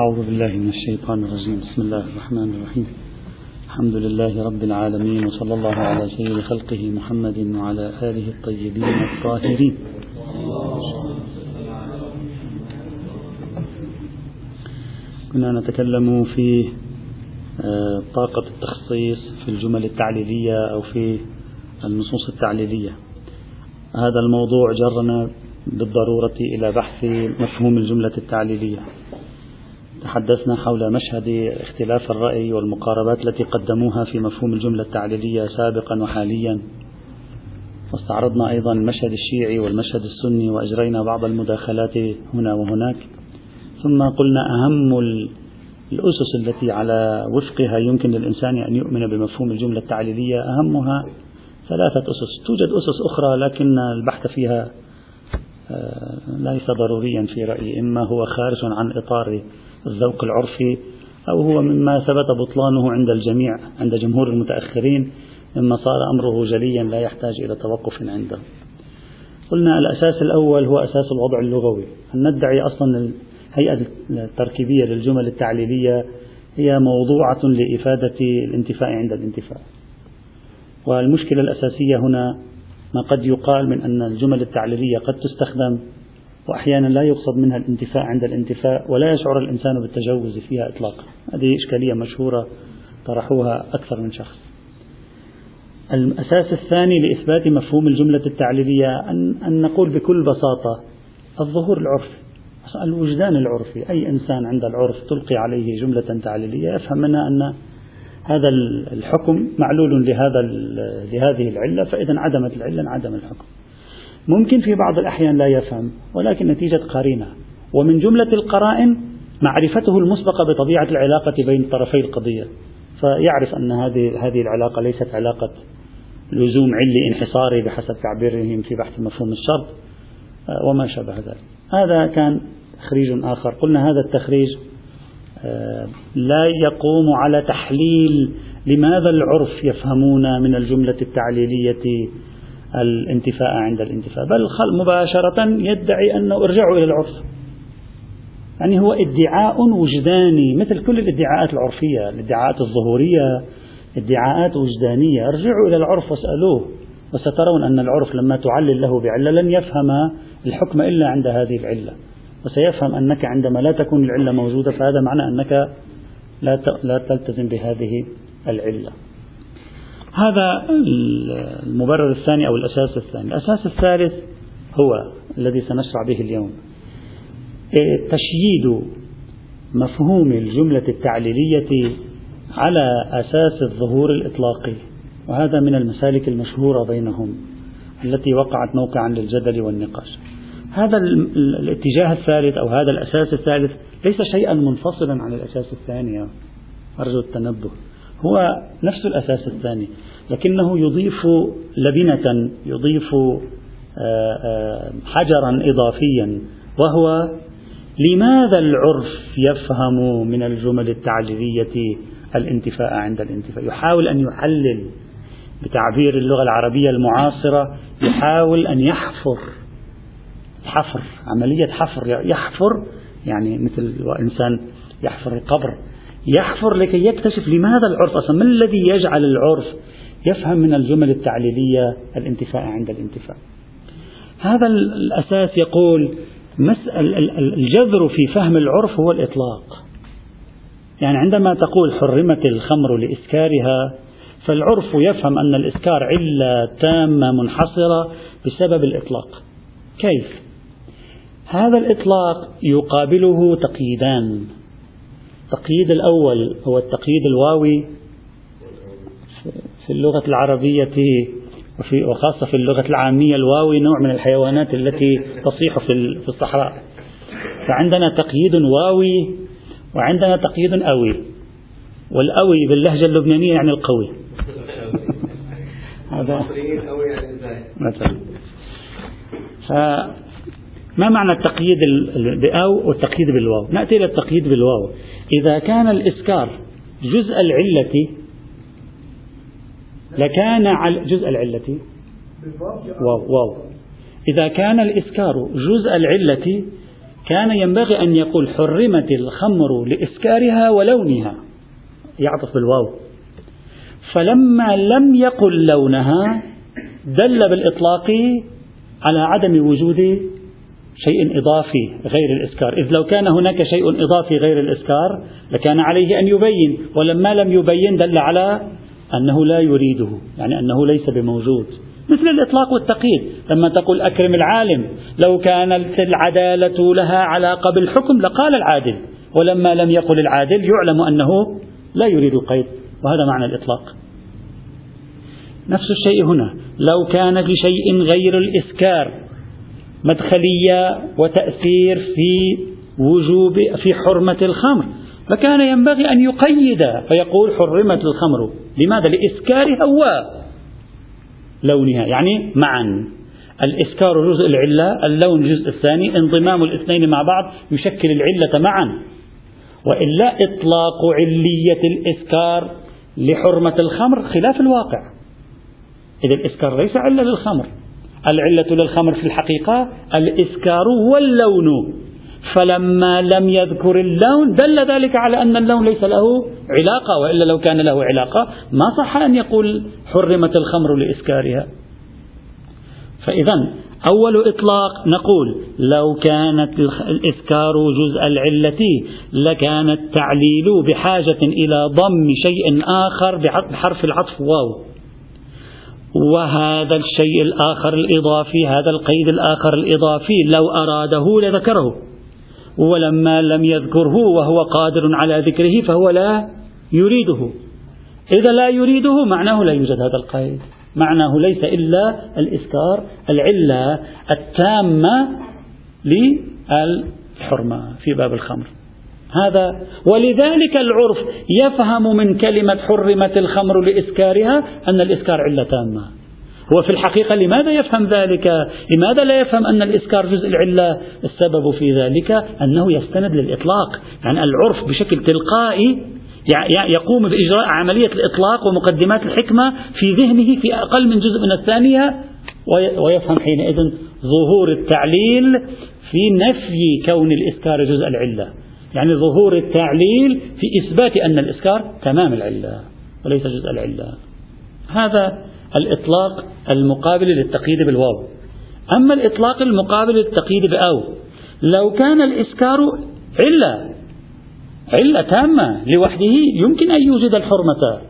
أعوذ بالله من الشيطان الرجيم. بسم الله الرحمن الرحيم. الحمد لله رب العالمين وصلى الله على سيد خلقه محمد وعلى آله الطيبين الطاهرين. كنا نتكلم في آه، طاقة التخصيص في الجمل التعليلية أو في النصوص التعليلية. هذا الموضوع جرنا بالضرورة إلى بحث مفهوم الجملة التعليلية. تحدثنا حول مشهد اختلاف الرأي والمقاربات التي قدموها في مفهوم الجملة التعليلية سابقا وحاليا. واستعرضنا أيضا المشهد الشيعي والمشهد السني وأجرينا بعض المداخلات هنا وهناك. ثم قلنا أهم الأسس التي على وفقها يمكن للإنسان أن يؤمن بمفهوم الجملة التعليلية أهمها ثلاثة أسس. توجد أسس أخرى لكن البحث فيها آه، ليس ضروريا في رأيي إما هو خارج عن إطار الذوق العرفي أو هو مما ثبت بطلانه عند الجميع عند جمهور المتأخرين مما صار أمره جليا لا يحتاج إلى توقف عنده. قلنا الأساس الأول هو أساس الوضع اللغوي. أن ندعي أصلا الهيئة التركيبية للجمل التعليلية هي موضوعة لإفادة الانتفاء عند الانتفاء والمشكلة الأساسية هنا ما قد يقال من أن الجمل التعليلية قد تستخدم وأحيانا لا يقصد منها الانتفاء عند الانتفاء ولا يشعر الإنسان بالتجوز فيها إطلاقا. هذه إشكالية مشهورة طرحوها أكثر من شخص. الأساس الثاني لإثبات مفهوم الجملة التعليلية أن, أن نقول بكل بساطة الظهور العرفي الوجدان العرفي. أي إنسان عند العرف تلقي عليه جملة تعليلية يفهم منها أن هذا الحكم معلول لهذا لهذه العلة فإذا انعدمت العلة انعدم الحكم. ممكن في بعض الأحيان لا يفهم ولكن نتيجة قرينة. ومن جملة القرائن معرفته المسبقة بطبيعة العلاقة بين طرفي القضية. فيعرف أن هذه هذه العلاقة ليست علاقة لزوم علي انحصاري بحسب تعبيرهم في بحث مفهوم الشرط. آه، وما شابه ذلك. هذا كان تخريج آخر. قلنا هذا التخريج آه، لا يقوم على تحليل لماذا العرف يفهمون من الجملة التعليلية الانتفاء عند الانتفاء. بل مباشرة يدعي أنه ارجعوا إلى العرف. يعني هو ادعاء وجداني مثل كل الادعاءات العرفية الادعاءات الظهورية ادعاءات وجدانية. ارجعوا إلى العرف واسألوه. وسترون أن العرف لما تعلل له بعلة لن يفهم الحكم إلا عند هذه العلة. وسيفهم أنك عندما لا تكون العلة موجودة فهذا معنى أنك لا لا تلتزم بهذه العلة. هذا المبرر الثاني أو الأساس الثاني، الأساس الثالث هو الذي سنشرع به اليوم. تشييد مفهوم الجملة التعليلية على أساس الظهور الإطلاقي، وهذا من المسالك المشهورة بينهم التي وقعت موقعا للجدل والنقاش. هذا الاتجاه الثالث أو هذا الأساس الثالث ليس شيئا منفصلا عن الأساس الثاني أرجو التنبه هو نفس الأساس الثاني لكنه يضيف لبنة يضيف آه، آه، حجرا إضافيا وهو لماذا العرف يفهم من الجمل التعجيزية الانتفاء عند الانتفاء؟ يحاول أن يحلل بتعبير اللغة العربية المعاصرة يحاول أن يحفر حفر عملية حفر يحفر يعني مثل إنسان يحفر القبر. يحفر لكي يكتشف لماذا العرف أصلا؟ ما الذي يجعل العرف يفهم من الجمل التعليلية الانتفاء عند الانتفاء هذا الأساس يقول الجذر في فهم العرف هو الإطلاق. يعني عندما تقول حرمت الخمر لإسكارها فالعرف يفهم أن الإسكار علة تامة منحصرة بسبب الإطلاق. كيف؟ هذا الإطلاق يقابله تقييدان. التقييد الأول هو التقييد الواوي في اللغة العربية وفي وخاصة في اللغة العامية الواوي نوع من الحيوانات التي تصيح في الصحراء. فعندنا تقييد واوي وعندنا تقييد أوي. والأوي باللهجة اللبنانية يعني القوي. هذا مثلا. ما معنى التقييد بأو والتقييد بالواو؟ نأتي إلى التقييد بالواو. إذا كان الإسكار جزء العلة لكان على جزء العلة. واو واو. إذا كان الإسكار جزء العلة كان ينبغي أن يقول حرمت الخمر لإسكارها ولونها. يعطف بالواو. فلما لم يقل لونها دل بالإطلاق على عدم وجود شيء إضافي غير الإسكار إذ لو كان هناك شيء إضافي غير الإسكار لكان عليه أن يبين ولما لم يبين دل على أنه لا يريده يعني أنه ليس بموجود. مثل الإطلاق والتقييد. لما تقول أكرم العالم لو كانت العدالة لها علاقة بالحكم لقال العادل ولما لم يقل العادل يعلم أنه لا يريد القيد. وهذا معنى الإطلاق. نفس الشيء هنا. لو كان لشيء غير الإسكار مدخلية وتأثير في وجوب في حرمة الخمر. فكان ينبغي أن يقيد فيقول حرمت الخمر. لماذا؟ لإسكارها ولونها يعني معا. الإسكار جزء العلة اللون الجزء الثاني انضمام الاثنين مع بعض يشكل العلة معا. وإلا إطلاق علية الإسكار لحرمة الخمر خلاف الواقع. إذا الإسكار ليس علة للخمر. العلة للخمر في الحقيقة الإسكار واللون. فلما لم يذكر اللون دل ذلك على أن اللون ليس له علاقة وإلا لو كان له علاقة ما صح أن يقول حرمت الخمر لإسكارها. فإذا أول إطلاق نقول لو كانت الإسكار جزء العلة لكان التعليل بحاجة إلى ضم شيء آخر بحرف العطف واو. وهذا الشيء الآخر الإضافي هذا القيد الآخر الإضافي لو أراده لذكره. ولما لم يذكره وهو قادر على ذكره فهو لا يريده. إذا لا يريده معناه لا يوجد هذا القيد. معناه ليس إلا الإسكار العلة التامة للحرمة في باب الخمر. هذا. ولذلك العرف يفهم من كلمة حرمت الخمر لإسكارها أن الإسكار علة تامة. هو في الحقيقة لماذا يفهم ذلك؟ لماذا لا يفهم أن الإسكار جزء العلة؟ السبب في ذلك أنه يستند للإطلاق. يعني العرف بشكل تلقائي يقوم بإجراء عملية الإطلاق ومقدمات الحكمة في ذهنه في أقل من جزء من الثانية ويفهم حينئذ ظهور التعليل في نفي كون الإسكار جزء العلة. يعني ظهور التعليل في إثبات أن الإسكار تمام العلة وليس جزء العلة. هذا الإطلاق المقابل للتقييد بالواو. أما الإطلاق المقابل للتقييد بأو لو كان الإسكار علة علة تامة لوحده يمكن أن يوجد الحرمة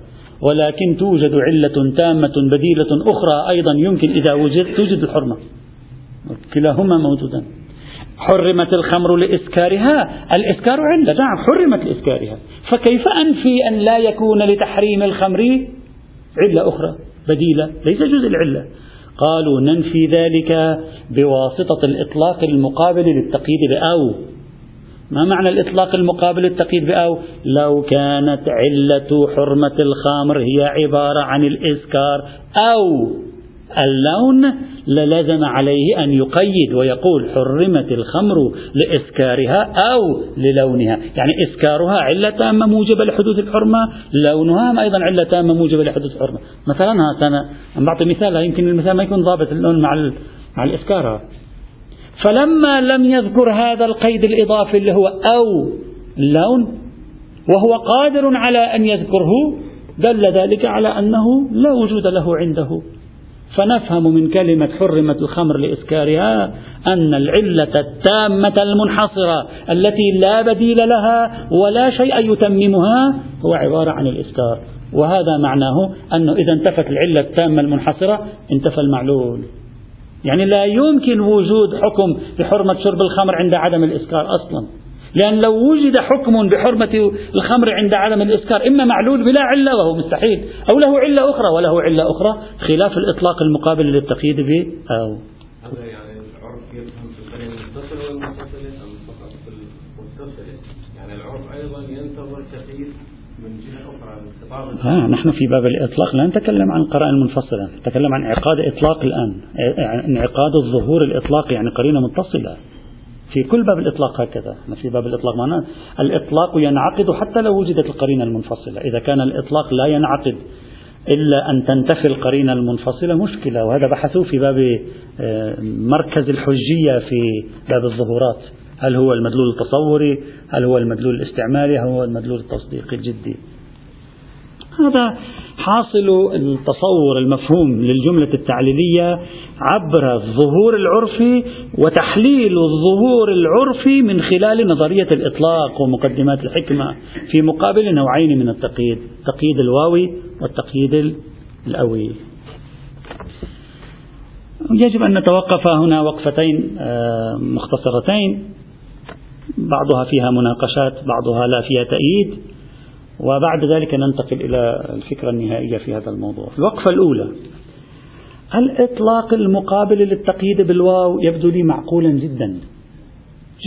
ولكن توجد علة تامة بديلة أخرى أيضا يمكن إذا وجد توجد الحرمة. كلاهما موجودان. حرمت الخمر لإسكارها؟ الإسكار علة نعم حرمت لإسكارها. فكيف أنفي أن لا يكون لتحريم الخمر علة أخرى؟ بديلة ليس جزء العلة. قالوا ننفي ذلك بواسطة الإطلاق المقابل للتقييد بأو. ما معنى الإطلاق المقابل للتقييد بأو؟ لو كانت علة حرمة الخمر هي عبارة عن الإسكار أو اللون للزم عليه أن يقيد ويقول حرمت الخمر لإسكارها أو للونها. يعني إسكارها علة تامة موجبة لحدوث الحرمة لونها أيضا علة تامة موجبة لحدوث الحرمة. مثلا أنا عم بعطي مثال يمكن المثال ما يكون ضابط اللون مع مع الإسكار فلما لم يذكر هذا القيد الإضافي اللي هو أو اللون وهو قادر على أن يذكره دل ذلك على أنه لا وجود له عنده. فنفهم من كلمة حرمت الخمر لإسكارها أن العلة التامة المنحصرة التي لا بديل لها ولا شيء يتممها هو عبارة عن الإسكار وهذا معناه أنه إذا انتفت العلة التامة المنحصرة انتفى المعلول. يعني لا يمكن وجود حكم بحرمة شرب الخمر عند عدم الإسكار أصلا. لأن لو وجد حكم بحرمة الخمر عند عدم الإسكار إما معلول بلا علة وهو مستحيل أو له علة أخرى وله علة أخرى خلاف الإطلاق المقابل للتقييد به أو هذا يعني يعني أخرى آه نحن في باب الإطلاق لا نتكلم عن القرائن المنفصلة نتكلم عن انعقاد إطلاق الآن إنعقاد الظهور الإطلاق يعني قرينة متصلة. في كل باب الإطلاق هكذا. في باب الإطلاق معناه الإطلاق ينعقد حتى لو وجدت القرينة المنفصلة. إذا كان الإطلاق لا ينعقد إلا أن تنتفي القرينة المنفصلة مشكلة وهذا بحثوه في باب آه، مركز الحجية في باب الظهورات. هل هو المدلول التصوري؟ هل هو المدلول الاستعماري؟ هل هو المدلول التصديقي الجدي؟ هذا حاصل التصور المفهوم للجملة التعليلية عبر الظهور العرفي وتحليل الظهور العرفي من خلال نظرية الإطلاق ومقدمات الحكمة في مقابل نوعين من التقييد التقييد الواوي والتقييد الأوي. يجب أن نتوقف هنا وقفتين آه، مختصرتين. بعضها فيها مناقشات بعضها لا فيها تأييد. وبعد ذلك ننتقل إلى الفكرة النهائية في هذا الموضوع. الوقفة الأولى. الإطلاق المقابل للتقييد بالواو يبدو لي معقولا جدا.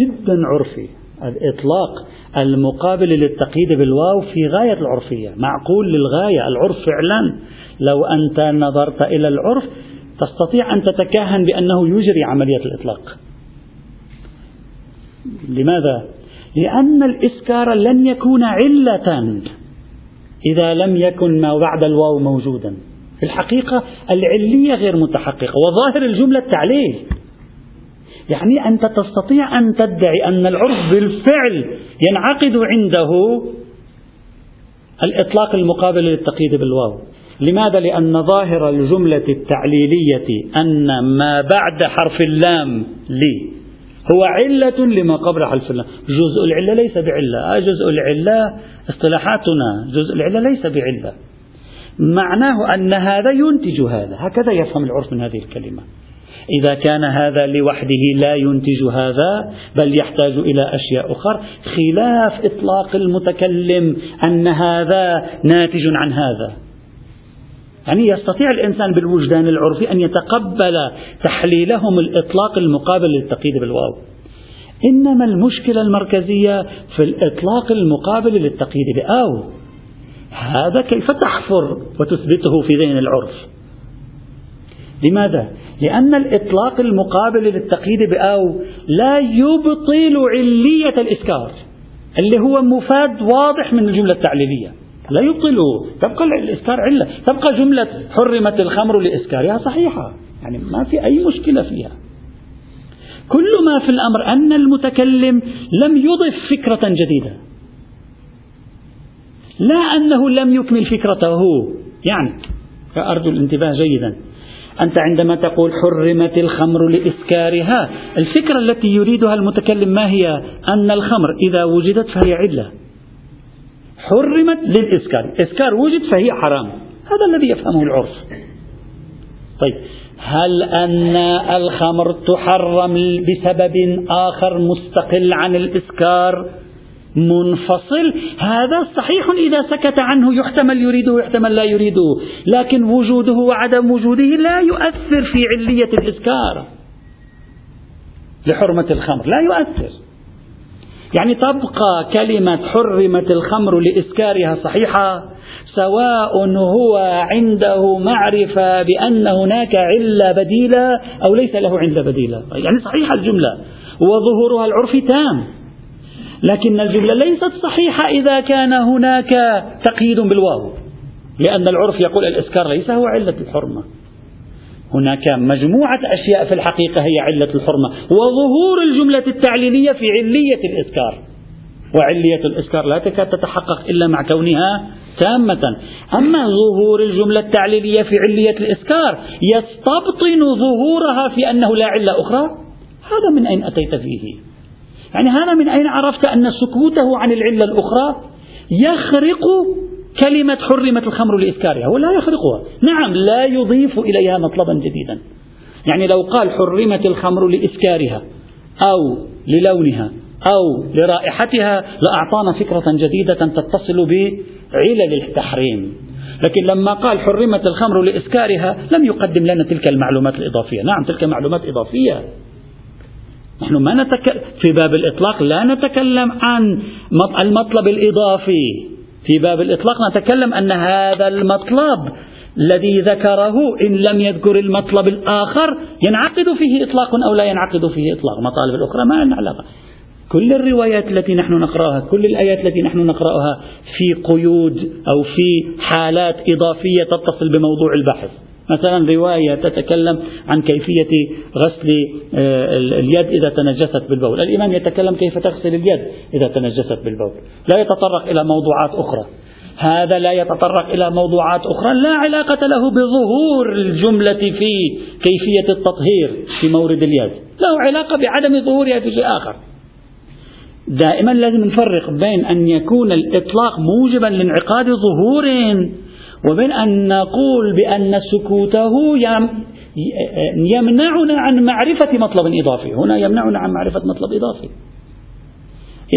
جدا عرفي. الإطلاق المقابل للتقييد بالواو في غاية العرفية. معقول للغاية. العرف فعلا. لو أنت نظرت إلى العرف تستطيع أن تتكهن بأنه يجري عملية الإطلاق. لماذا؟ لأن الإسكار لن يكون علة. إذا لم يكن ما بعد الواو موجودا. في الحقيقة العلية غير متحققة وظاهر الجملة التعليل. يعني أنت تستطيع أن تدعي أن العرف بالفعل ينعقد عنده الإطلاق المقابل للتقييد بالواو. لماذا؟ لأن ظاهر الجملة التعليلية أن ما بعد حرف اللام لي هو علة لما قبل حرف اللام جزء العلة ليس بعلة. آه جزء العلة اصطلاحاتنا. جزء العلة ليس بعلة. معناه أن هذا ينتج هذا. هكذا يفهم العرف من هذه الكلمة. إذا كان هذا لوحده لا ينتج هذا بل يحتاج إلى أشياء أخرى خلاف إطلاق المتكلم أن هذا ناتج عن هذا. يعني يستطيع الإنسان بالوجدان العرفي أن يتقبل تحليلهم الإطلاق المقابل للتقييد بالواو. إنما المشكلة المركزية في الإطلاق المقابل للتقييد بأو. هذا كيف تحفر وتثبته في ذهن العرف؟ لماذا؟ لأن الإطلاق المقابل للتقييد بأو لا يبطل علية الإسكار اللي هو مفاد واضح من الجملة التعليلية. لا يبطله تبقى الإسكار علة. تبقى جملة حرمت الخمر لإسكارها صحيحة. يعني ما في أي مشكلة فيها. كل ما في الأمر أن المتكلم لم يضف فكرة جديدة. لا أنه لم يكمل فكرته. يعني أرجو الانتباه جيدا. أنت عندما تقول حرمت الخمر لإسكارها الفكرة التي يريدها المتكلم ما هي؟ أن الخمر إذا وجدت فهي علة حرمت للإسكار إسكار وجد فهي حرام. هذا الذي يفهمه العرف. طيب. هل أن الخمر تحرم بسبب آخر مستقل عن الإسكار؟ منفصل. هذا صحيح إذا سكت عنه. يحتمل يريده ويحتمل لا يريده. لكن وجوده وعدم وجوده لا يؤثر في علية الإسكار. لحرمة الخمر. لا يؤثر. يعني تبقى كلمة حرمت الخمر لإسكارها صحيحة سواء هو عنده معرفة بأن هناك علة بديلة أو ليس له علة بديلة. يعني صحيحة الجملة. وظهورها العرفي تام. لكن الجملة ليست صحيحة إذا كان هناك تقييد بالواو لأن العرف يقول الإسكار ليس هو علة الحرمة. هناك مجموعة أشياء في الحقيقة هي علة الحرمة وظهور الجملة التعليلية في علية الإسكار وعلية الإسكار لا تكاد تتحقق إلا مع كونها تامة. أما ظهور الجملة التعليلية في علية الإسكار يستبطن ظهورها في أنه لا علة أخرى؟ هذا من أين أتيت فيه؟ يعني هذا من أين عرفت أن سكوته عن العلة الأخرى يخرق كلمة حرمت الخمر لإسكارها هو لا يخرقها. نعم لا يضيف إليها مطلبا جديدا. يعني لو قال حرمت الخمر لإسكارها أو للونها أو لرائحتها لأعطانا فكرة جديدة تتصل بعلل التحريم. لكن لما قال حرمت الخمر لإسكارها لم يقدم لنا تلك المعلومات الإضافية. نعم تلك معلومات إضافية. نحن ما نتكلم في باب الإطلاق لا نتكلم عن المطلب الإضافي. في باب الإطلاق نتكلم أن هذا المطلب الذي ذكره إن لم يذكر المطلب الآخر ينعقد فيه إطلاق أو لا ينعقد فيه إطلاق. مطالب الأخرى ما لنا علاقة. كل الروايات التي نحن نقرأها كل الآيات التي نحن نقرأها في قيود أو في حالات إضافية تتصل بموضوع البحث. مثلا رواية تتكلم عن كيفية غسل آه، اليد إذا تنجست بالبول. الإمام يتكلم كيف تغسل اليد إذا تنجست بالبول. لا يتطرق إلى موضوعات أخرى. هذا لا يتطرق إلى موضوعات أخرى. لا علاقة له بظهور الجملة في كيفية التطهير في مورد اليد. له علاقة بعدم ظهورها في شيء آخر. دائما لازم نفرق بين أن يكون الإطلاق موجبا لانعقاد ظهور وبين أن نقول بأن سكوته يمنعنا عن معرفة مطلب إضافي. هنا يمنعنا عن معرفة مطلب إضافي.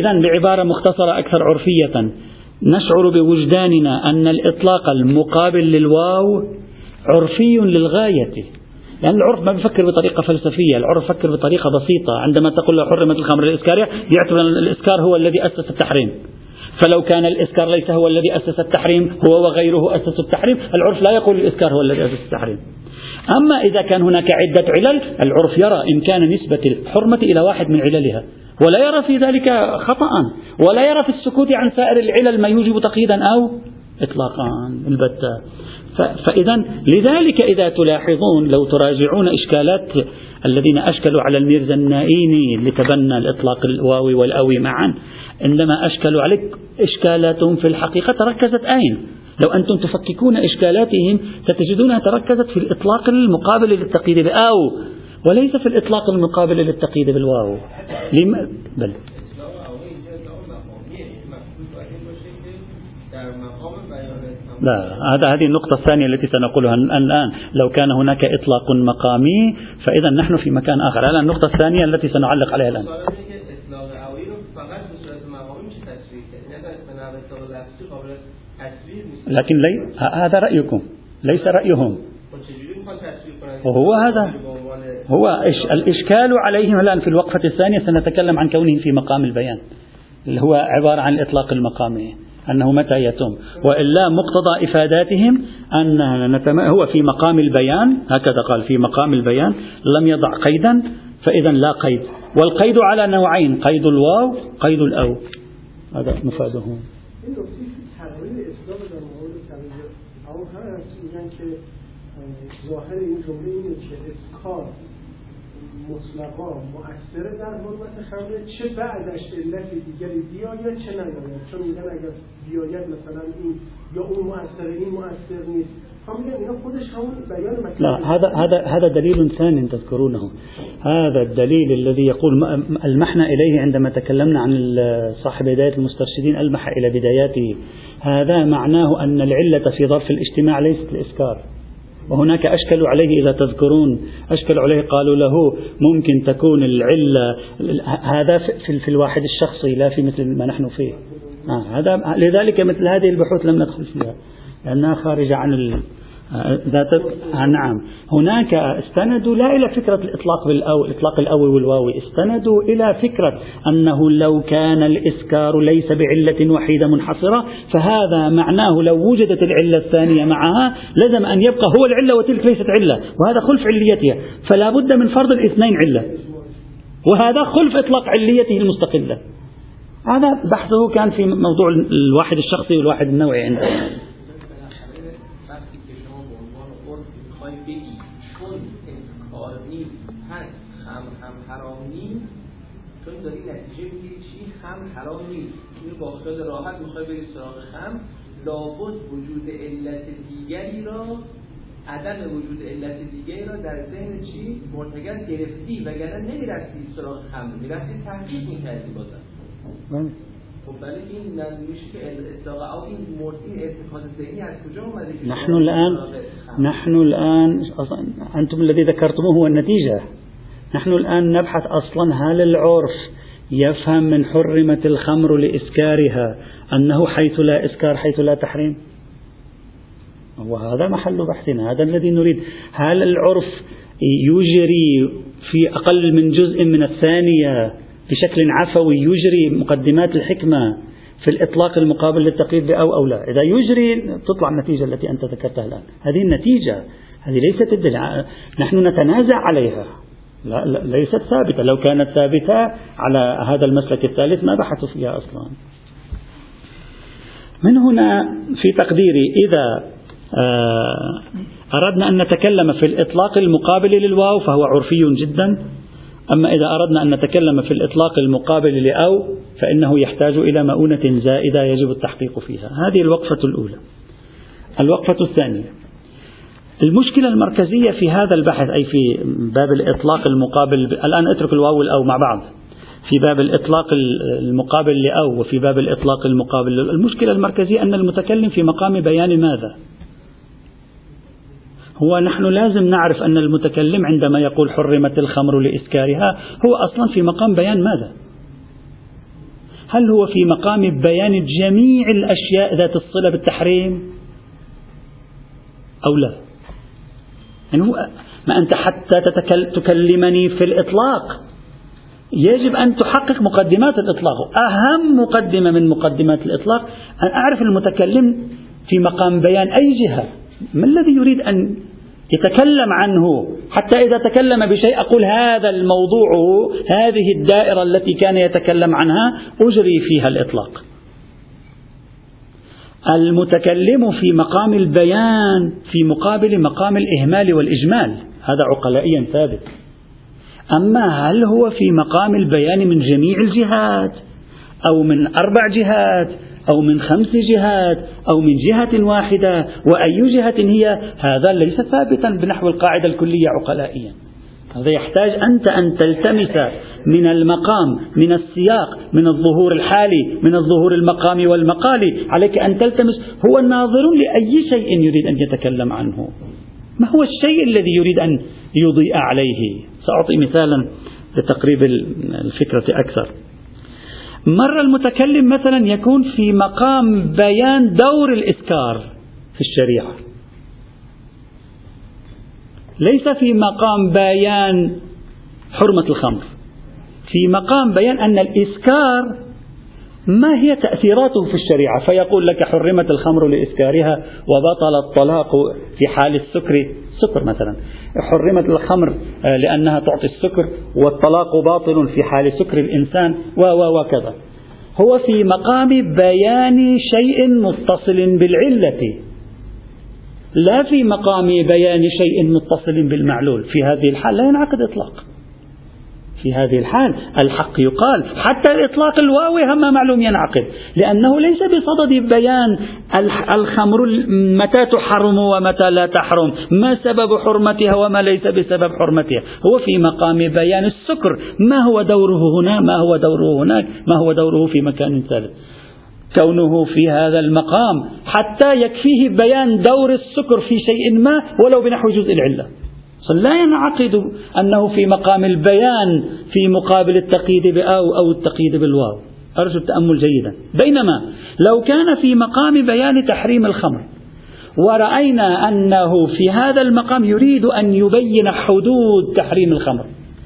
إذا بعبارة مختصرة أكثر عرفية نشعر بوجداننا أن الإطلاق المقابل للواو عرفي للغاية. لأن يعني العرف ما بيفكر بطريقة فلسفية العرف يفكر بطريقة بسيطة. عندما تقول له حرمت الخمر الإسكارية يعتبر الإسكار هو الذي أسس التحريم. فلو كان الإسكار ليس هو الذي أسس التحريم هو وغيره أسس التحريم. العرف لا يقول الإسكار هو الذي أسس التحريم. أما إذا كان هناك عدة علل العرف يرى إمكان نسبة الحرمة إلى واحد من عللها ولا يرى في ذلك خطأ ولا يرى في السكوت عن سائر العلل ما يوجب تقييدا أو إطلاقا. البتة. فإذا لذلك إذا تلاحظون لو تراجعون إشكالات الذين أشكلوا على الميرزا النائيني اللي تبنى الإطلاق الواوي والأوي معا عندما أشكلوا عليك إشكالاتهم في الحقيقة تركزت أين؟ لو أنتم تفككون إشكالاتهم ستجدونها تركزت في الإطلاق المقابل للتقييد بأو وليس في الإطلاق المقابل للتقييد بالواو. لما بل. لا هذا هذه النقطة الثانية التي سنقولها الآن لو كان هناك إطلاق مقامي فإذا نحن في مكان آخر. الآن النقطة الثانية التي سنعلق عليها الآن. لكن لي هذا رأيكم. ليس رأيهم. وهو هذا. هو الإشكال عليهم الآن في الوقفة الثانية سنتكلم عن كونهم في مقام البيان. اللي هو عبارة عن الإطلاق المقامي أنه متى يتم. وإلا مقتضى إفاداتهم أن هو في مقام البيان هكذا قال في مقام البيان لم يضع قيدا. فإذا لا قيد. والقيد على نوعين قيد الواو قيد الأو. هذا مفاده. ظاهر این جملة اینه که اسکار مطلقا مؤثره در حرمت خمر چه بعدش علت دیگری بیاید چه نیاید؟ چون میگن اگر بیاید مثلا این یا اون مؤثره این مؤثر نیست. لا هذا هذا هذا دليل ثاني تذكرونه. هذا الدليل الذي يقول المحنا إليه عندما تكلمنا عن صاحب بدايه المسترشدين المح إلى بداياته. هذا معناه أن العلة في ظرف الاجتماع ليست الاسكار وهناك أشكلوا عليه إذا تذكرون أشكلوا عليه قالوا له ممكن تكون العلة هذا في, في الواحد الشخصي لا في مثل ما نحن فيه. آه هذا لذلك مثل هذه البحوث لم ندخل فيها لأنها خارجة عن ذات آه، نعم. هناك استندوا لا إلى فكرة الإطلاق بالأو الإطلاق الأول والواوي استندوا إلى فكرة أنه لو كان الإسكار ليس بعلة وحيدة منحصرة فهذا معناه لو وجدت العلة الثانية معها لزم أن يبقى هو العلة وتلك ليست علة وهذا خلف عليتها فلا بد من فرض الاثنين علة. وهذا خلف إطلاق عليته المستقلة. هذا بحثه كان في موضوع الواحد الشخصي والواحد النوعي عندنا. حرام نیست. این با خیال راحت می‌خوای بری سراغ خم. لابد وجود علت دیگری را عدم وجود علت دیگری را در ذهن چی؟ مرتکز گرفتی. وگرنه نمی‌رفتی سراغ خم. می‌رفتی تحقیق می‌کردی بازم بله. خب این که اطلاق او این مرتین اتخاذ ذهنی از کجا اومده نحن الان نحن الان انتم الذي ذكرتموه هو النتيجه نحن الان نبحث اصلا هل العرف يفهم من حرمت الخمر لإسكارها أنه حيث لا إسكار حيث لا تحريم. وهذا محل بحثنا هذا الذي نريد. هل العرف يجري في أقل من جزء من الثانية بشكل عفوي يجري مقدمات الحكمة في الإطلاق المقابل للتقييد بأو أو لا؟ إذا يجري تطلع النتيجة التي أنت ذكرتها الآن. هذه النتيجة هذه ليست الدلع نحن نتنازع عليها. لا, لا ليست ثابتة. لو كانت ثابتة على هذا المسلك الثالث ما بحثوا فيها أصلا. من هنا في تقديري إذا آه أردنا أن نتكلم في الإطلاق المقابل للواو فهو عرفي جدا. أما إذا أردنا أن نتكلم في الإطلاق المقابل لأو فإنه يحتاج إلى مؤونة زائدة يجب التحقيق فيها. هذه الوقفة الأولى. الوقفة الثانية. المشكلة المركزية في هذا البحث أي في باب الإطلاق المقابل الآن اترك الواو والأو مع بعض. في باب الإطلاق المقابل لأو وفي باب الإطلاق المقابل. المشكلة المركزية أن المتكلم في مقام بيان ماذا؟ هو نحن لازم نعرف أن المتكلم عندما يقول حرمت الخمر لإسكارها هو أصلا في مقام بيان ماذا؟ هل هو في مقام بيان جميع الأشياء ذات الصلة بالتحريم؟ أو لا؟ يعني هو ما أنت حتى تكلمني في الإطلاق. يجب أن تحقق مقدمات الإطلاق. أهم مقدمة من مقدمات الإطلاق أن أعرف المتكلم في مقام بيان أي جهة. ما الذي يريد أن يتكلم عنه؟ حتى إذا تكلم بشيء أقول هذا الموضوع هذه الدائرة التي كان يتكلم عنها أجري فيها الإطلاق. المتكلم في مقام البيان في مقابل مقام الإهمال والإجمال. هذا عقلائيا ثابت. أما هل هو في مقام البيان من جميع الجهات أو من أربع جهات أو من خمس جهات أو من جهة واحدة وأي جهة هي هذا ليس ثابتا بنحو القاعدة الكلية عقلائيا. هذا يحتاج أنت أن تلتمس من المقام من السياق من الظهور الحالي من الظهور المقامي والمقالي. عليك أن تلتمس. هو الناظر لأي شيء يريد أن يتكلم عنه. ما هو الشيء الذي يريد أن يضيء عليه؟ سأعطي مثالا لتقريب الفكرة أكثر. مرة المتكلم مثلا يكون في مقام بيان دور الإسكار في الشريعة. ليس في مقام بيان حرمة الخمر. في مقام بيان أن الإسكار ما هي تأثيراته في الشريعة. فيقول لك حرمت الخمر لإسكارها وبطل الطلاق في حال السكر. سكر مثلا. حرمت الخمر آه، لأنها تعطي السكر والطلاق باطل في حال سكر الإنسان و و وكذا. هو في مقام بيان شيء متصل بالعلة. لا في مقام بيان شيء متصل بالمعلول. في هذه الحال لا ينعقد إطلاق. في هذه الحال الحق يقال حتى الإطلاق الواوي هم معلوم ينعقد لأنه ليس بصدد بيان الخمر متى تحرم ومتى لا تحرم ما سبب حرمتها وما ليس بسبب حرمتها. هو في مقام بيان السكر. ما هو دوره هنا؟ ما هو دوره هناك؟ ما هو دوره في مكان ثالث؟ كونه في هذا المقام حتى يكفيه بيان دور السكر في شيء ما ولو بنحو جزء العلة. لا ينعقد أنه في مقام البيان في مقابل التقييد بأو أو التقييد بالواو. أرجو التأمل جيدا. بينما لو كان في مقام بيان تحريم الخمر ورأينا أنه في هذا المقام يريد أن يبين حدود تحريم الخمر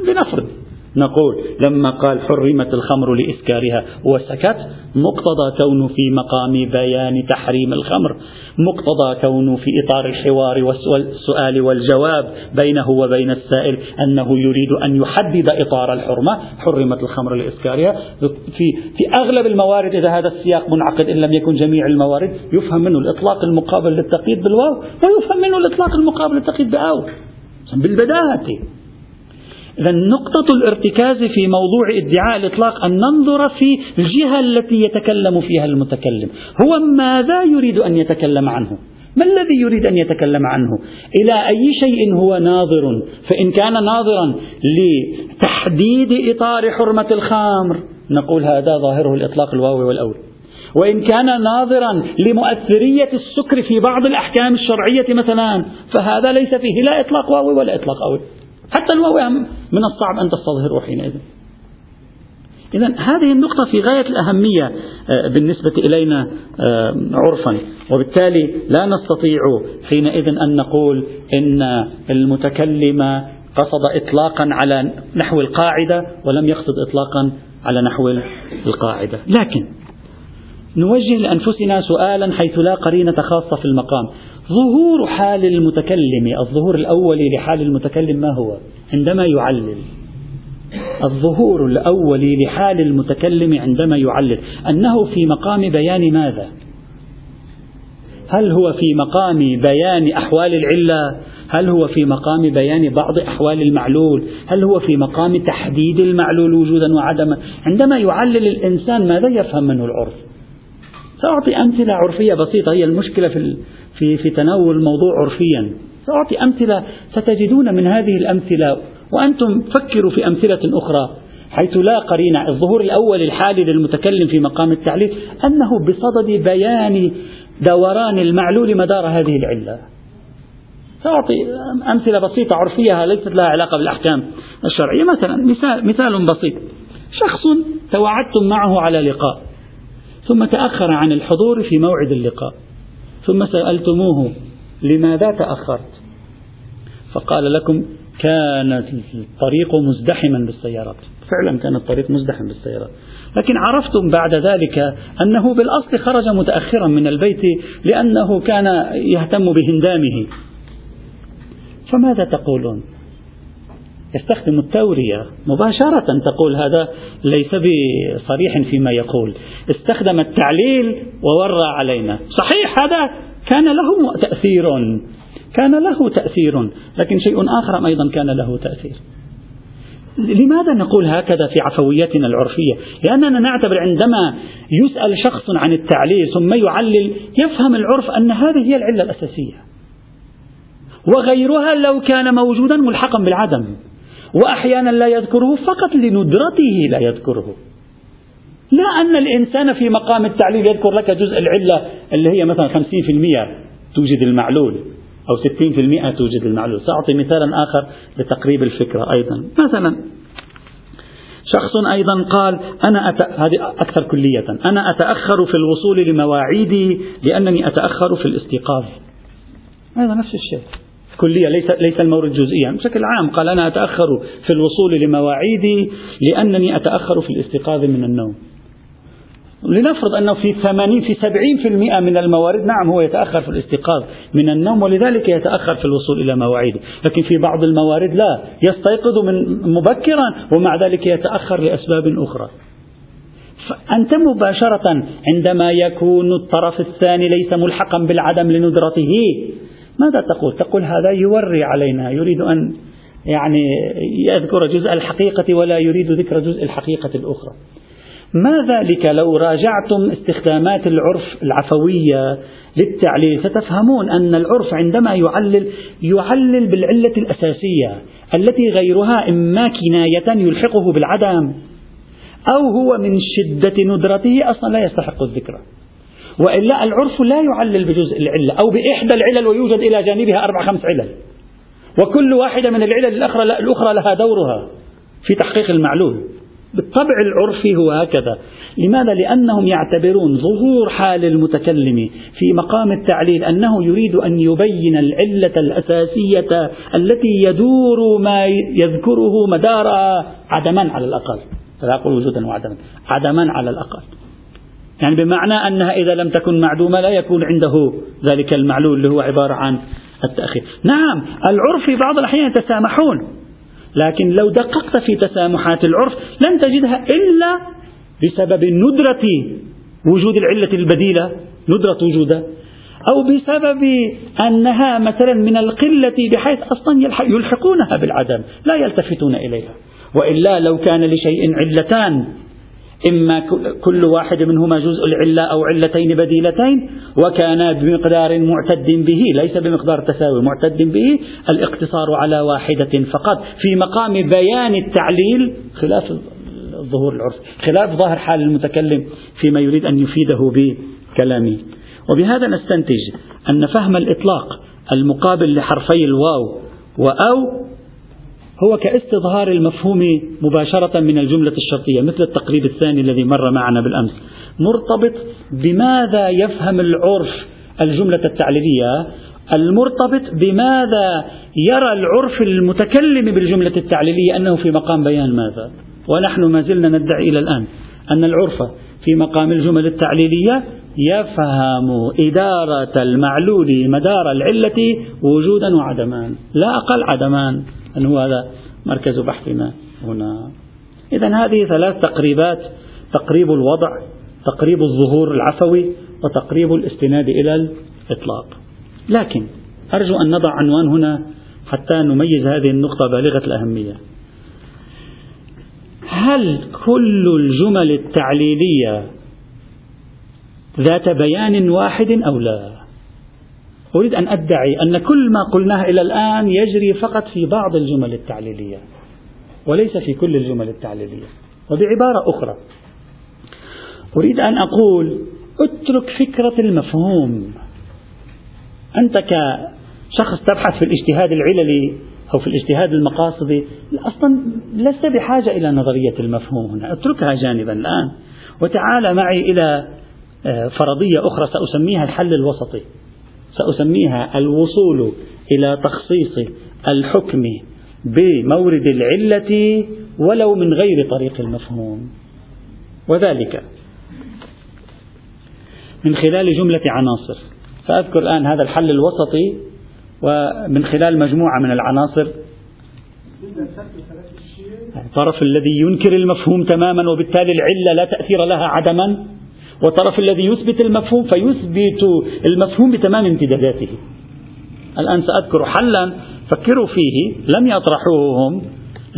لنفرض. نقول لما قال حرمت الخمر لإسكارها وسكت مقتضى كونه في مقام بيان تحريم الخمر مقتضى كونه في إطار الحوار والسؤال والجواب بينه وبين السائل أنه يريد أن يحدد إطار الحرمة حرمت الخمر لإسكارها. في, في أغلب الموارد إذا هذا السياق منعقد إن لم يكن جميع الموارد يفهم منه الإطلاق المقابل للتقييد بالواو ويفهم منه الإطلاق المقابل للتقييد بأو بالبداهة. إذا نقطة الارتكاز في موضوع ادعاء الإطلاق أن ننظر في الجهة التي يتكلم فيها المتكلم. هو ماذا يريد أن يتكلم عنه؟ ما الذي يريد أن يتكلم عنه؟ إلى أي شيء هو ناظر؟ فإن كان ناظرا لتحديد إطار حرمة الخمر نقول هذا ظاهره الإطلاق الواوي والأول. وإن كان ناظرا لمؤثرية السكر في بعض الأحكام الشرعية مثلا فهذا ليس فيه لا إطلاق واوي ولا إطلاق أول. حتى الواو من الصعب أن تستظهره حينئذ. إذا هذه النقطة في غاية الأهمية آه، بالنسبة إلينا آه، عرفا. وبالتالي لا نستطيع حينئذ أن نقول إن المتكلم قصد إطلاقا على نحو القاعدة ولم يقصد إطلاقا على نحو القاعدة. لكن نوجه لأنفسنا سؤالا حيث لا قرينة خاصة في المقام. ظهور حال المتكلم الظهور الأولي لحال المتكلم ما هو؟ عندما يعلل. الظهور الأولي لحال المتكلم عندما يعلل. أنه في مقام بيان ماذا؟ هل هو في مقام بيان أحوال العلة؟ هل هو في مقام بيان بعض أحوال المعلول؟ هل هو في مقام تحديد المعلول وجودا وعدما؟ عندما يعلل الإنسان ماذا يفهم منه العرف؟ سأعطي أمثلة عرفية بسيطة هي المشكلة في, في, في تناول الموضوع عرفيا. سأعطي أمثلة ستجدون من هذه الأمثلة وأنتم فكروا في أمثلة أخرى حيث لا قرينة الظهور الأول الحالي للمتكلم في مقام التعليل أنه بصدد بيان دوران المعلول مدار هذه العلة. سأعطي أمثلة بسيطة عرفية ليست لها علاقة بالأحكام الشرعية. مثلا مثال, مثال بسيط. شخص توعدتم معه على لقاء. ثم تأخر عن الحضور في موعد اللقاء. ثم سألتموه لماذا تأخرت؟ فقال لكم كان الطريق مزدحما بالسيارات. فعلا كان الطريق مزدحم بالسيارات. لكن عرفتم بعد ذلك أنه بالأصل خرج متأخرا من البيت لأنه كان يهتم بهندامه. فماذا تقولون؟ يستخدم التورية مباشرة تقول هذا ليس بصريح فيما يقول. استخدم التعليل وورى علينا. صحيح هذا؟ كان له تأثير. كان له تأثير. لكن شيء آخر أيضا كان له تأثير. لماذا نقول هكذا في عفويتنا العرفية؟ لأننا نعتبر عندما يسأل شخص عن التعليل ثم يعلل يفهم العرف أن هذه هي العلة الأساسية. وغيرها لو كان موجودا ملحقا بالعدم. وأحيانا لا يذكره فقط لندرته لا يذكره. لا أن الإنسان في مقام التعليل يذكر لك جزء العلة اللي هي مثلا 50% توجد المعلول أو 60% توجد المعلول. سأعطي مثالا آخر لتقريب الفكرة أيضا. مثلا شخص أيضا قال أنا أت... هذه أكثر كلية. أنا أتأخر في الوصول لمواعيدي لأنني أتأخر في الاستيقاظ. هذا نفس الشيء. كلية ليس ليس المورد جزئيا. بشكل عام قال أنا أتأخر في الوصول لمواعيدي لأنني أتأخر في الاستيقاظ من النوم. لنفرض أنه في 80 في 70% من الموارد نعم هو يتأخر في الاستيقاظ من النوم ولذلك يتأخر في الوصول إلى مواعيده. لكن في بعض الموارد لا. يستيقظ من مبكرا ومع ذلك يتأخر لأسباب أخرى. فأنت مباشرة عندما يكون الطرف الثاني ليس ملحقا بالعدم لندرته ماذا تقول؟ تقول هذا يوري علينا يريد أن يعني يذكر جزء الحقيقة ولا يريد ذكر جزء الحقيقة الأخرى. ما ذلك لو راجعتم استخدامات العرف العفوية للتعليل؟ ستفهمون أن العرف عندما يعلل يعلل بالعلة الأساسية التي غيرها إما كناية يلحقه بالعدم أو هو من شدة ندرته أصلا لا يستحق الذكر. وإلا العرف لا يعلل بجزء العلة أو بإحدى العلل ويوجد إلى جانبها أربع خمس علل. وكل واحدة من العلل الأخرى, الأخرى لها دورها في تحقيق المعلول. بالطبع العرفي هو هكذا. لماذا؟ لأنهم يعتبرون ظهور حال المتكلم في مقام التعليل أنه يريد أن يبين العلة الأساسية التي يدور ما يذكره مدار عدما على الأقل. لا أقول وجودا وعدما عدما على الأقل. يعني بمعنى أنها إذا لم تكن معدومة لا يكون عنده ذلك المعلول اللي هو عبارة عن التأخير. نعم العرف في بعض الأحيان يتسامحون لكن لو دققت في تسامحات العرف لن تجدها إلا بسبب ندرة وجود العلة البديلة ندرة وجودها أو بسبب أنها مثلا من القلة بحيث أصلا يلحقونها بالعدم لا يلتفتون إليها. وإلا لو كان لشيء علتان إما كل واحد منهما جزء العلة أو علتين بديلتين وكان بمقدار معتد به ليس بمقدار تساوي معتد به الاقتصار على واحدة فقط. في مقام بيان التعليل خلاف الظهور العرف خلاف ظاهر حال المتكلم فيما يريد أن يفيده بكلامه وبهذا نستنتج أن فهم الإطلاق المقابل لحرفي الواو وأو هو كاستظهار المفهوم مباشرة من الجملة الشرطية مثل التقريب الثاني الذي مر معنا بالأمس. مرتبط بماذا يفهم العرف؟ الجملة التعليلية. المرتبط بماذا يرى العرف المتكلم بالجملة التعليلية؟ أنه في مقام بيان ماذا؟ ونحن ما زلنا ندعي إلى الآن أن العرف في مقام الجمل التعليلية يفهم إدارة المعلول مدار العلة وجودا وعدمان لا أقل عدمان. هو هذا مركز بحثنا هنا. إذا هذه ثلاث تقريبات تقريب الوضع تقريب الظهور العفوي وتقريب الاستناد إلى إطلاق لكن أرجو أن نضع عنوان هنا حتى نميز هذه النقطة بالغة الأهمية. هل كل الجمل التعليلية ذات بيان واحد أو لا؟ أريد أن أدعي أن كل ما قلناه إلى الآن يجري فقط في بعض الجمل التعليلية وليس في كل الجمل التعليلية وبعبارة أخرى. أريد أن أقول اترك فكرة المفهوم. أنت كشخص تبحث في الاجتهاد العللي أو في الاجتهاد المقاصدي أصلا لست بحاجة إلى نظرية المفهوم هنا. اتركها جانبا الآن وتعال معي إلى آه، فرضية أخرى سأسميها الحل الوسطي. سأسميها الوصول إلى تخصيص الحكم بمورد العلة ولو من غير طريق المفهوم. وذلك من خلال جملة عناصر. سأذكر الآن هذا الحل الوسطي ومن خلال مجموعة من العناصر. الطرف الذي ينكر المفهوم تماما وبالتالي العلة لا تأثير لها عدما. والطرف الذي يثبت المفهوم فيثبت المفهوم بتمام امتداداته. الآن سأذكر حلا فكروا فيه. لم يطرحوه هم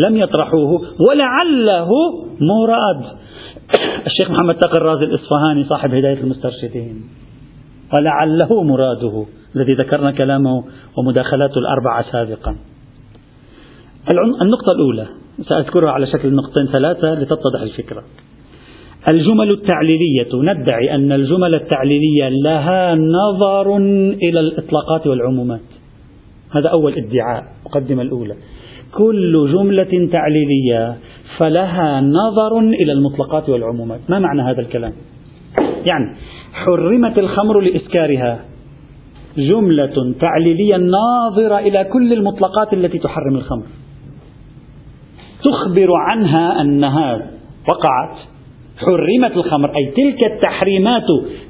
لم يطرحوه ولعله مراد. الشيخ محمد تقي الرازي الإصفهاني صاحب هداية المسترشدين. ولعله مراده الذي ذكرنا كلامه ومداخلاته الأربعة سابقا. النقطة الأولى سأذكرها على شكل نقطتين ثلاثة لتتضح الفكرة. الجمل التعليلية. ندعي أن الجمل التعليلية لها نظر إلى الإطلاقات والعمومات. هذا أول ادعاء مقدمة الأولى. كل جملة تعليلية فلها نظر إلى المطلقات والعمومات. ما معنى هذا الكلام؟ يعني حرمت الخمر لإسكارها. جملة تعليلية ناظرة إلى كل المطلقات التي تحرم الخمر. تخبر عنها أنها وقعت حرمت الخمر. أي تلك التحريمات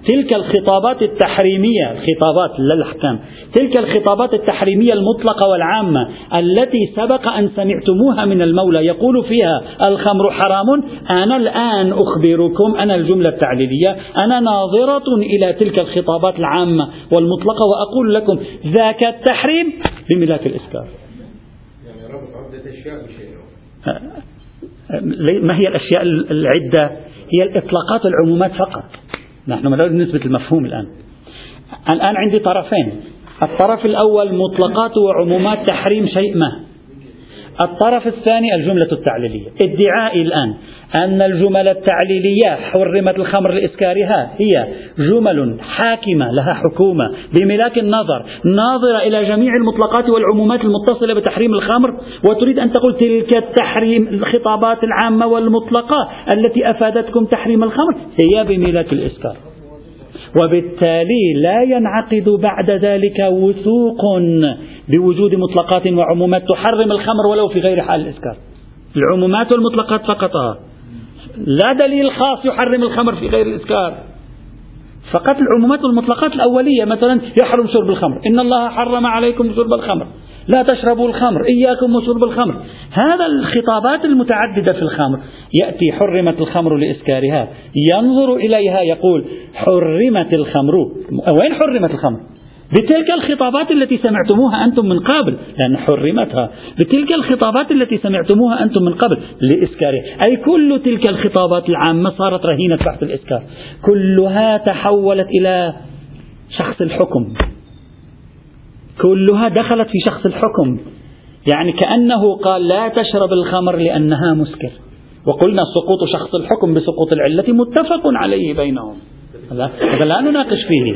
تلك الخطابات التحريمية الخطابات لا الأحكام تلك الخطابات التحريمية المطلقة والعامة التي سبق أن سمعتموها من المولى يقول فيها الخمر حرام. أنا الآن أخبركم أنا الجملة التعليلية أنا ناظرة إلى تلك الخطابات العامة والمطلقة وأقول لكم ذاك التحريم بملاك الإسكار. يعني ربط عدة أشياء بشيء. ما هي الأشياء العدة؟ هي الإطلاقات والعمومات فقط. نحن نريد نثبت المفهوم الآن. الآن عندي طرفين. الطرف الأول مطلقات وعمومات تحريم شيء ما. الطرف الثاني الجملة التعليلية. ادعائي الآن. أن الجمل التعليلية حرمت الخمر لإسكارها هي جمل حاكمة لها حكومة. بملاك النظر ناظرة إلى جميع المطلقات والعمومات المتصلة بتحريم الخمر وتريد أن تقول تلك التحريم الخطابات العامة والمطلقة التي أفادتكم تحريم الخمر هي بملاك الإسكار. وبالتالي لا ينعقد بعد ذلك وثوق بوجود مطلقات وعمومات تحرم الخمر ولو في غير حال الإسكار. العمومات والمطلقات فقط. لا دليل خاص يحرم الخمر في غير الإسكار فقط العمومات والمطلقات الأولية مثلا يحرم شرب الخمر. إن الله حرم عليكم شرب الخمر. لا تشربوا الخمر إياكم وشرب الخمر. هذا الخطابات المتعددة في الخمر. يأتي حرمت الخمر لإسكارها. ينظر إليها يقول حرمت الخمر. وين حرمت الخمر؟ بتلك الخطابات التي سمعتموها أنتم من قبل لأن حرمتها. بتلك الخطابات التي سمعتموها أنتم من قبل لإسكارها أي كل تلك الخطابات العامة صارت رهينة بحث الإسكار. كلها تحولت إلى شخص الحكم. كلها دخلت في شخص الحكم. يعني كأنه قال لا تشرب الخمر لأنها مسكر. وقلنا سقوط شخص الحكم بسقوط العلة متفق عليه بينهم. هذا لا نناقش فيه.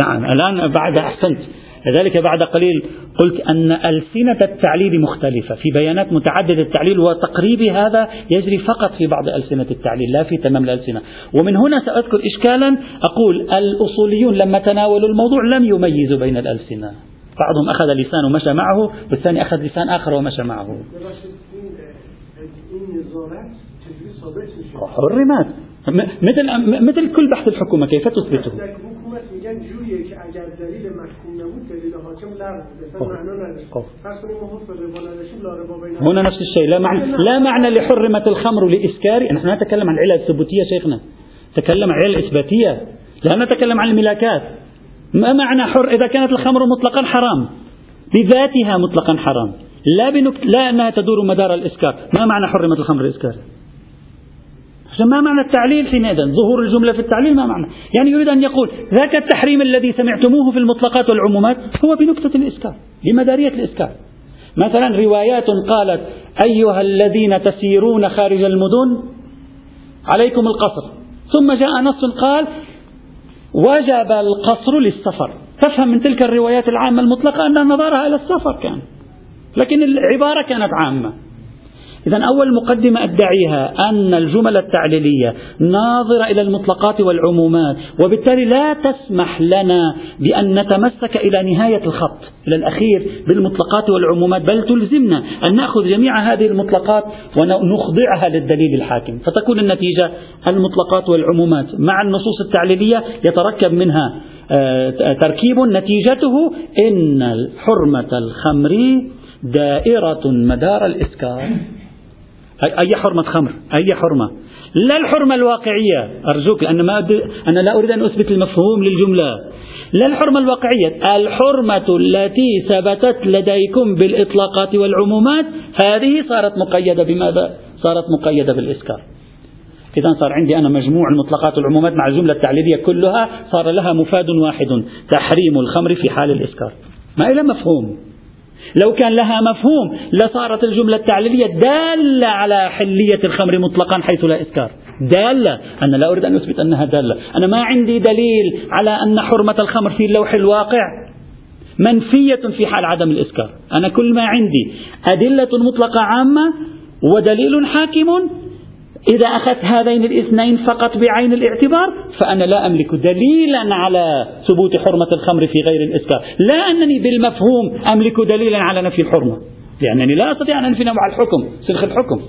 نعم الآن بعد أحسنت. لذلك بعد قليل قلت أن ألسنة التعليل مختلفة. في بيانات متعددة التعليل وتقريب هذا يجري فقط في بعض ألسنة التعليل لا في تمام الألسنة. ومن هنا سأذكر إشكالا أقول الأصوليون لما تناولوا الموضوع لم يميزوا بين الألسنة. بعضهم أخذ لسان ومشى معه والثاني أخذ لسان آخر ومشى معه. حرمت مثل مثل كل بحث الحكومة كيف تثبته؟ هنا نفس الشيء. لا معنى لا معنى لحرمة الخمر لإسكار نحن نتكلم عن العلل الثبوتية شيخنا. نتكلم عن العلل الإثباتية لا نتكلم عن الملاكات. ما معنى حر إذا كانت الخمر مطلقا حرام؟ بذاتها مطلقا حرام. لا بنكت لا أنها تدور مدار الإسكار. ما معنى حرمة الخمر الإسكار ما معنى التعليل حينئذ ظهور الجملة في التعليل ما معنى. يعني يريد أن يقول ذاك التحريم الذي سمعتموه في المطلقات والعمومات هو بنكتة الإسكار بمدارية الإسكار مثلا روايات قالت أيها الذين تسيرون خارج المدن عليكم القصر. ثم جاء نص قال وجب القصر للسفر. تفهم من تلك الروايات العامة المطلقة أن نظرها إلى السفر كان لكن العبارة كانت عامة. إذا أول مقدمة أدعيها أن الجمل التعليلية ناظرة إلى المطلقات والعمومات وبالتالي لا تسمح لنا بأن نتمسك إلى نهاية الخط إلى الأخير بالمطلقات والعمومات بل تلزمنا أن نأخذ جميع هذه المطلقات ونخضعها للدليل الحاكم فتكون النتيجة المطلقات والعمومات. مع النصوص التعليلية يتركب منها آه، تركيب نتيجته إن حرمة الخمر دائرة مدار الإسكار أي حرمة خمر أي حرمة. لا الحرمة الواقعية. أرجوك لأن ما أنا لا أريد أن أثبت المفهوم للجملة. لا الحرمة الواقعية. الحرمة التي ثبتت لديكم بالإطلاقات والعمومات هذه صارت مقيدة بماذا؟ صارت مقيدة بالإسكار. إذا صار عندي أنا مجموع المطلقات والعمومات مع الجملة التعليلية كلها صار لها مفاد واحد تحريم الخمر في حال الإسكار. ما إلى مفهوم. لو كان لها مفهوم لصارت الجملة التعليلية دالة على حلية الخمر مطلقا حيث لا إسكار دالة. أنا لا أريد أن أثبت أنها دالة. أنا ما عندي دليل على أن حرمة الخمر في اللوح الواقع منفية في حال عدم الإسكار أنا كل ما عندي أدلة مطلقة عامة ودليل حاكم إذا أخذت هذين الاثنين فقط بعين الاعتبار فأنا لا أملك دليلا على ثبوت حرمة الخمر في غير الإسكار لا أنني بالمفهوم أملك دليلا على نفي الحرمة لأنني لا أستطيع أن أنفي نوع الحكم سلخ الحكم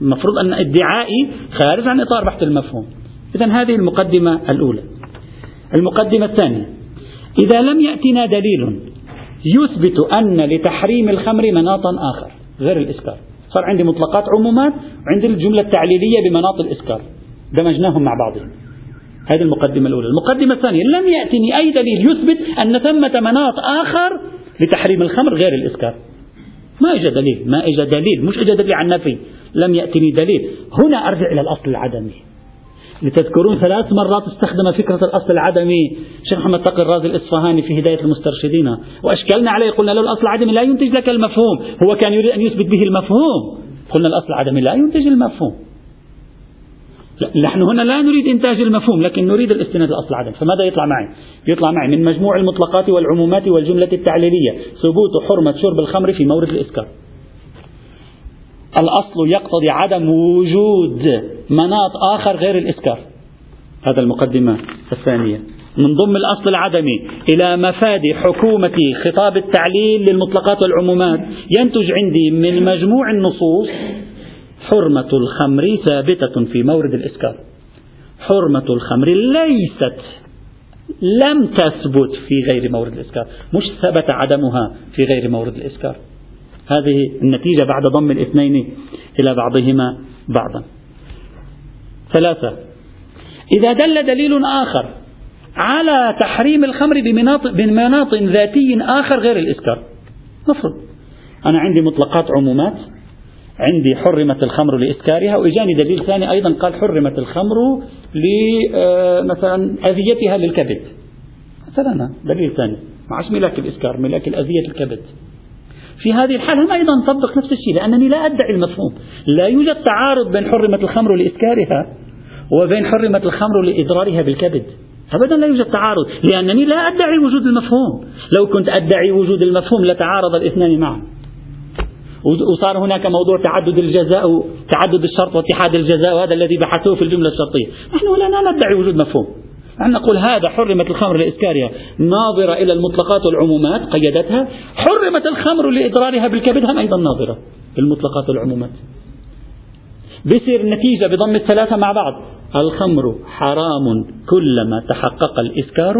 المفروض أن ادعائي خارج عن إطار بحث المفهوم. إذا هذه المقدمة الأولى. المقدمة الثانية. إذا لم يأتنا دليل يثبت أن لتحريم الخمر مناطا آخر غير الإسكار صار عندي مطلقات عمومات وعندي الجملة التعليلية بمناط الإسكار دمجناهم مع بعضهم هذه المقدمة الأولى. المقدمة الثانية لم يأتني أي دليل يثبت أن ثمة مناط آخر لتحريم الخمر غير الإسكار ما إجا دليل ما إجا دليل مش إجا دليل عن نفي. لم يأتني دليل. هنا أرجع إلى الأصل العدمي. لتذكرون ثلاث مرات استخدم فكرة الأصل العدمي. شيخ محمد تقي الرازي الإصفهاني في هداية المسترشدين. وأشكلنا عليه قلنا له الأصل العدمي لا ينتج لك المفهوم. هو كان يريد أن يثبت به المفهوم. قلنا الأصل العدمي لا ينتج المفهوم. نحن هنا لا نريد إنتاج المفهوم لكن نريد الاستناد لأصل العدم فماذا يطلع معي؟ يطلع معي من مجموع المطلقات والعمومات والجملة التعليلية. ثبوت حرمة شرب الخمر في مورد الإسكار الأصل يقتضي عدم وجود مناط آخر غير الإسكار هذا المقدمة الثانية. من ضمن الأصل العدمي إلى مفاد حكومة خطاب التعليل للمطلقات والعمومات ينتج عندي من مجموع النصوص حرمة الخمر ثابتة في مورد الإسكار حرمة الخمر ليست لم تثبت في غير مورد الإسكار مش ثبت عدمها في غير مورد الإسكار هذه النتيجة بعد ضم الاثنين إلى بعضهما بعضا. ثلاثة. إذا دل دليل آخر على تحريم الخمر بمناط, بمناط ذاتي آخر غير الإسكار مفروض. أنا عندي مطلقات عمومات. عندي حرمت الخمر لإسكارها وإجاني دليل ثاني أيضا قال حرمت الخمر آه، أذيتها للكبد. مثلا دليل ثاني. معش ملاك الإسكار ملاك الأذية الكبد في هذه الحالة هم أيضا نطبق نفس الشيء لأنني لا أدعي المفهوم. لا يوجد تعارض بين حرمة الخمر لإسكارها وبين حرمة الخمر لإضرارها بالكبد. أبدا لا يوجد تعارض لأنني لا أدعي وجود المفهوم. لو كنت أدعي وجود المفهوم لتعارض الاثنان معا. وصار هناك موضوع تعدد الجزاء تعدد الشرط واتحاد الجزاء وهذا الذي بحثوه في الجملة الشرطية. نحن لا ندعي وجود مفهوم. نحن نقول هذا حرمت الخمر لإسكارها. ناظرة إلى المطلقات والعمومات قيدتها. حرمت الخمر لإضرارها بالكبد هم أيضا ناظرة بالمطلقات والعمومات. بصير النتيجة بضم الثلاثة مع بعض. الخمر حرام كلما تحقق الإسكار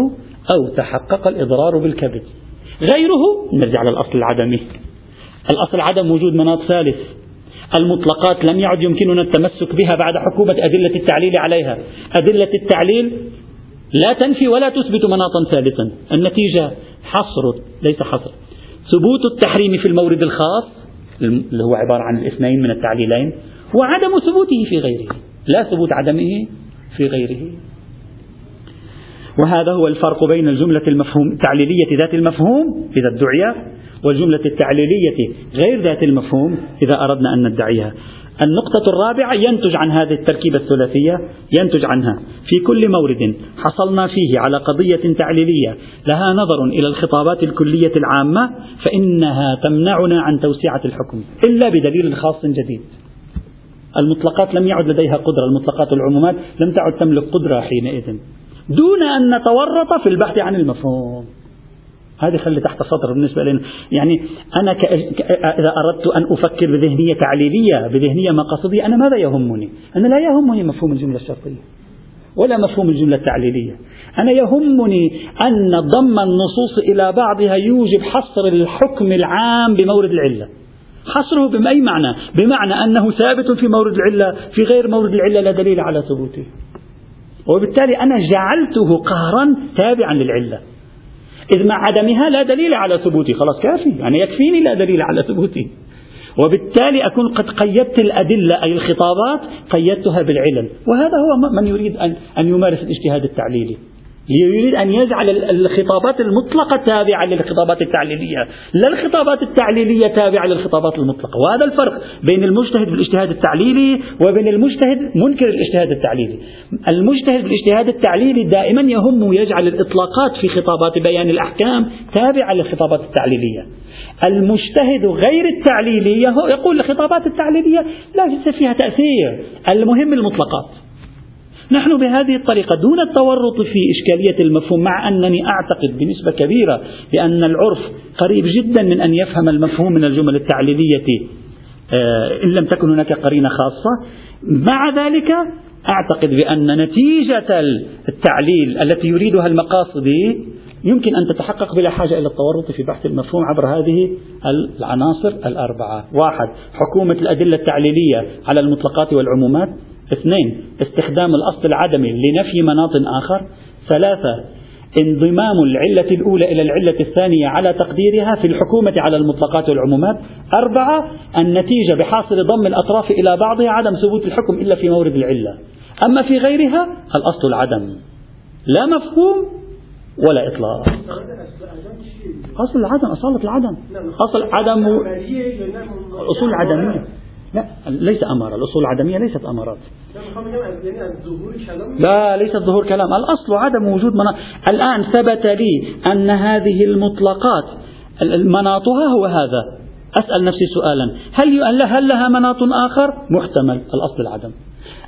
أو تحقق الإضرار بالكبد. غيره نرجع للأصل العدمي. الأصل عدم وجود مناط ثالث. المطلقات لم يعد يمكننا التمسك بها بعد حكومة أدلة التعليل عليها. أدلة التعليل لا تنفي ولا تثبت مناطا ثالثا النتيجة حصر ليس حصر. ثبوت التحريم في المورد الخاص اللي هو عبارة عن الاثنين من التعليلين وعدم ثبوته في غيره. لا ثبوت عدمه في غيره. وهذا هو الفرق بين الجملة المفهوم التعليلية ذات المفهوم إذا ادعي والجملة التعليلية غير ذات المفهوم إذا أردنا أن ندعيها. النقطة الرابعة ينتج عن هذه التركيبة الثلاثية ينتج عنها. في كل مورد حصلنا فيه على قضية تعليلية لها نظر إلى الخطابات الكلية العامة فإنها تمنعنا عن توسعة الحكم إلا بدليل خاص جديد. المطلقات لم يعد لديها قدرة المطلقات العمومات لم تعد تملك قدرة حينئذ. دون أن نتورط في البحث عن المفهوم. هذه خلي تحت سطر بالنسبة لنا. يعني أنا. إذا أردت أن أفكر بذهنية تعليلية بذهنية مقاصدية أنا ماذا يهمني؟ أنا لا يهمني مفهوم الجملة الشرطية ولا مفهوم الجملة التعليلية. أنا يهمني أن ضم النصوص إلى بعضها يوجب حصر الحكم العام بمورد العلة. حصره بأي معنى؟ بمعنى أنه ثابت في مورد العلة في غير مورد العلة لا دليل على ثبوته. وبالتالي أنا جعلته قهرا تابعا للعلة. إذ مع عدمها لا دليل على ثبوتي. خلاص كافي. يعني يكفيني لا دليل على ثبوتي. وبالتالي أكون قد قيدت الأدلة أي الخطابات قيدتها بالعلل. وهذا هو من يريد أن, أن يمارس الاجتهاد التعليلي. يريد أن يجعل الخطابات المطلقة تابعة للخطابات التعليلية. لا الخطابات التعليلية تابعة للخطابات المطلقة. وهذا الفرق بين المجتهد بالاجتهاد التعليلي وبين المجتهد منكر الاجتهاد التعليلي. المجتهد بالاجتهاد التعليلي دائما يهم يجعل الإطلاقات في خطابات بيان الأحكام تابعة للخطابات التعليلية. المجتهد غير التعليلي يقول الخطابات التعليلية لا فيها تأثير. المهم المطلقات. نحن بهذه الطريقة دون التورط في إشكالية المفهوم مع أنني أعتقد بنسبة كبيرة بأن العرف قريب جدا من أن يفهم المفهوم من الجمل التعليلية آه، إن لم تكن هناك قرينة خاصة. مع ذلك أعتقد بأن نتيجة التعليل التي يريدها المقاصدي يمكن أن تتحقق بلا حاجة إلى التورط في بحث المفهوم عبر هذه العناصر الأربعة. واحد حكومة الأدلة التعليلية على المطلقات والعمومات. اثنين استخدام الأصل العدمي لنفي مناط آخر. ثلاثة انضمام العلة الأولى إلى العلة الثانية على تقديرها في الحكومة على المطلقات والعمومات. أربعة النتيجة بحاصل ضم الأطراف إلى بعضها عدم ثبوت الحكم إلا في مورد العلة. أما في غيرها الأصل العدم. لا مفهوم ولا إطلاق. أصل العدم أصالة العدم. أصل عدم الأصول العدمية لا ليس أمارة الأصول العدمية ليست أمارات. لا ليس ظهور كلام الأصل عدم وجود مناط الآن ثبت لي أن هذه المطلقات مناطها هو هذا. أسأل نفسي سؤالا. هل هل لها مناط آخر؟ محتمل الأصل العدم.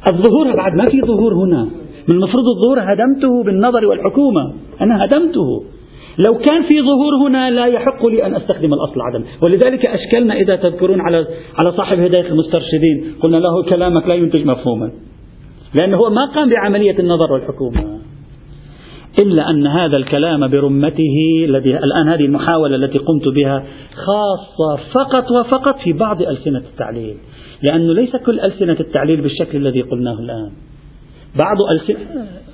الظهور بعد ما في ظهور هنا. من المفروض الظهور هدمته بالنظر والحكومة أنا هدمته. لو كان في ظهور هنا لا يحق لي أن أستخدم الأصل العدم ولذلك أشكلنا إذا تذكرون على على صاحب هداية المسترشدين. قلنا له كلامك لا ينتج مفهوما. لأنه هو ما قام بعملية النظر والحكومة. إلا أن هذا الكلام برمته الذي الآن هذه المحاولة التي قمت بها خاصة فقط وفقط في بعض ألسنة التعليل. لأنه ليس كل ألسنة التعليل بالشكل الذي قلناه الآن. بعض ألسنة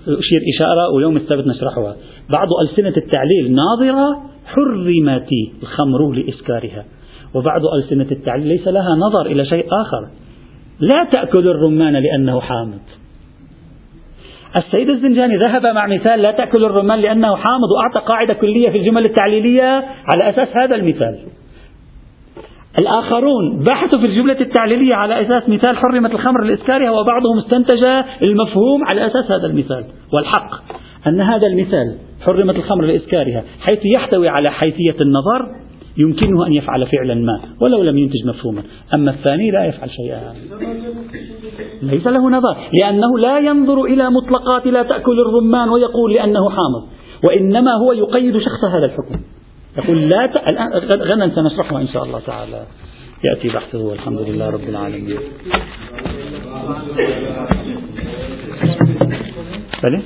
أشير إشارة ويوم السبت نشرحها. بعض ألسنة التعليل ناظرة حرمت الخمر لإسكارها. وبعض ألسنة التعليل ليس لها نظر إلى شيء آخر. لا تأكل الرمان لأنه حامض. السيد الزنجاني ذهب مع مثال لا تأكل الرمان لأنه حامض. وأعطى قاعدة كلية في الجمل التعليلية على أساس هذا المثال. الآخرون بحثوا في الجملة التعليلية على أساس مثال حرمت الخمر لإسكارها وبعضهم استنتج المفهوم على أساس هذا المثال. والحق أن هذا المثال حرمت الخمر لإسكارها حيث يحتوي على حيثية النظر يمكنه أن يفعل فعلا ما ولو لم ينتج مفهوما. أما الثاني لا يفعل شيئا. ليس له نظر لأنه لا ينظر إلى مطلقات لا تأكل الرمان ويقول لأنه حامض وإنما هو يقيد شخص هذا الحكم. يقول لا ت... الآن غدا سنشرحه إن شاء الله تعالى يأتي بحثه والحمد لله رب العالمين بله؟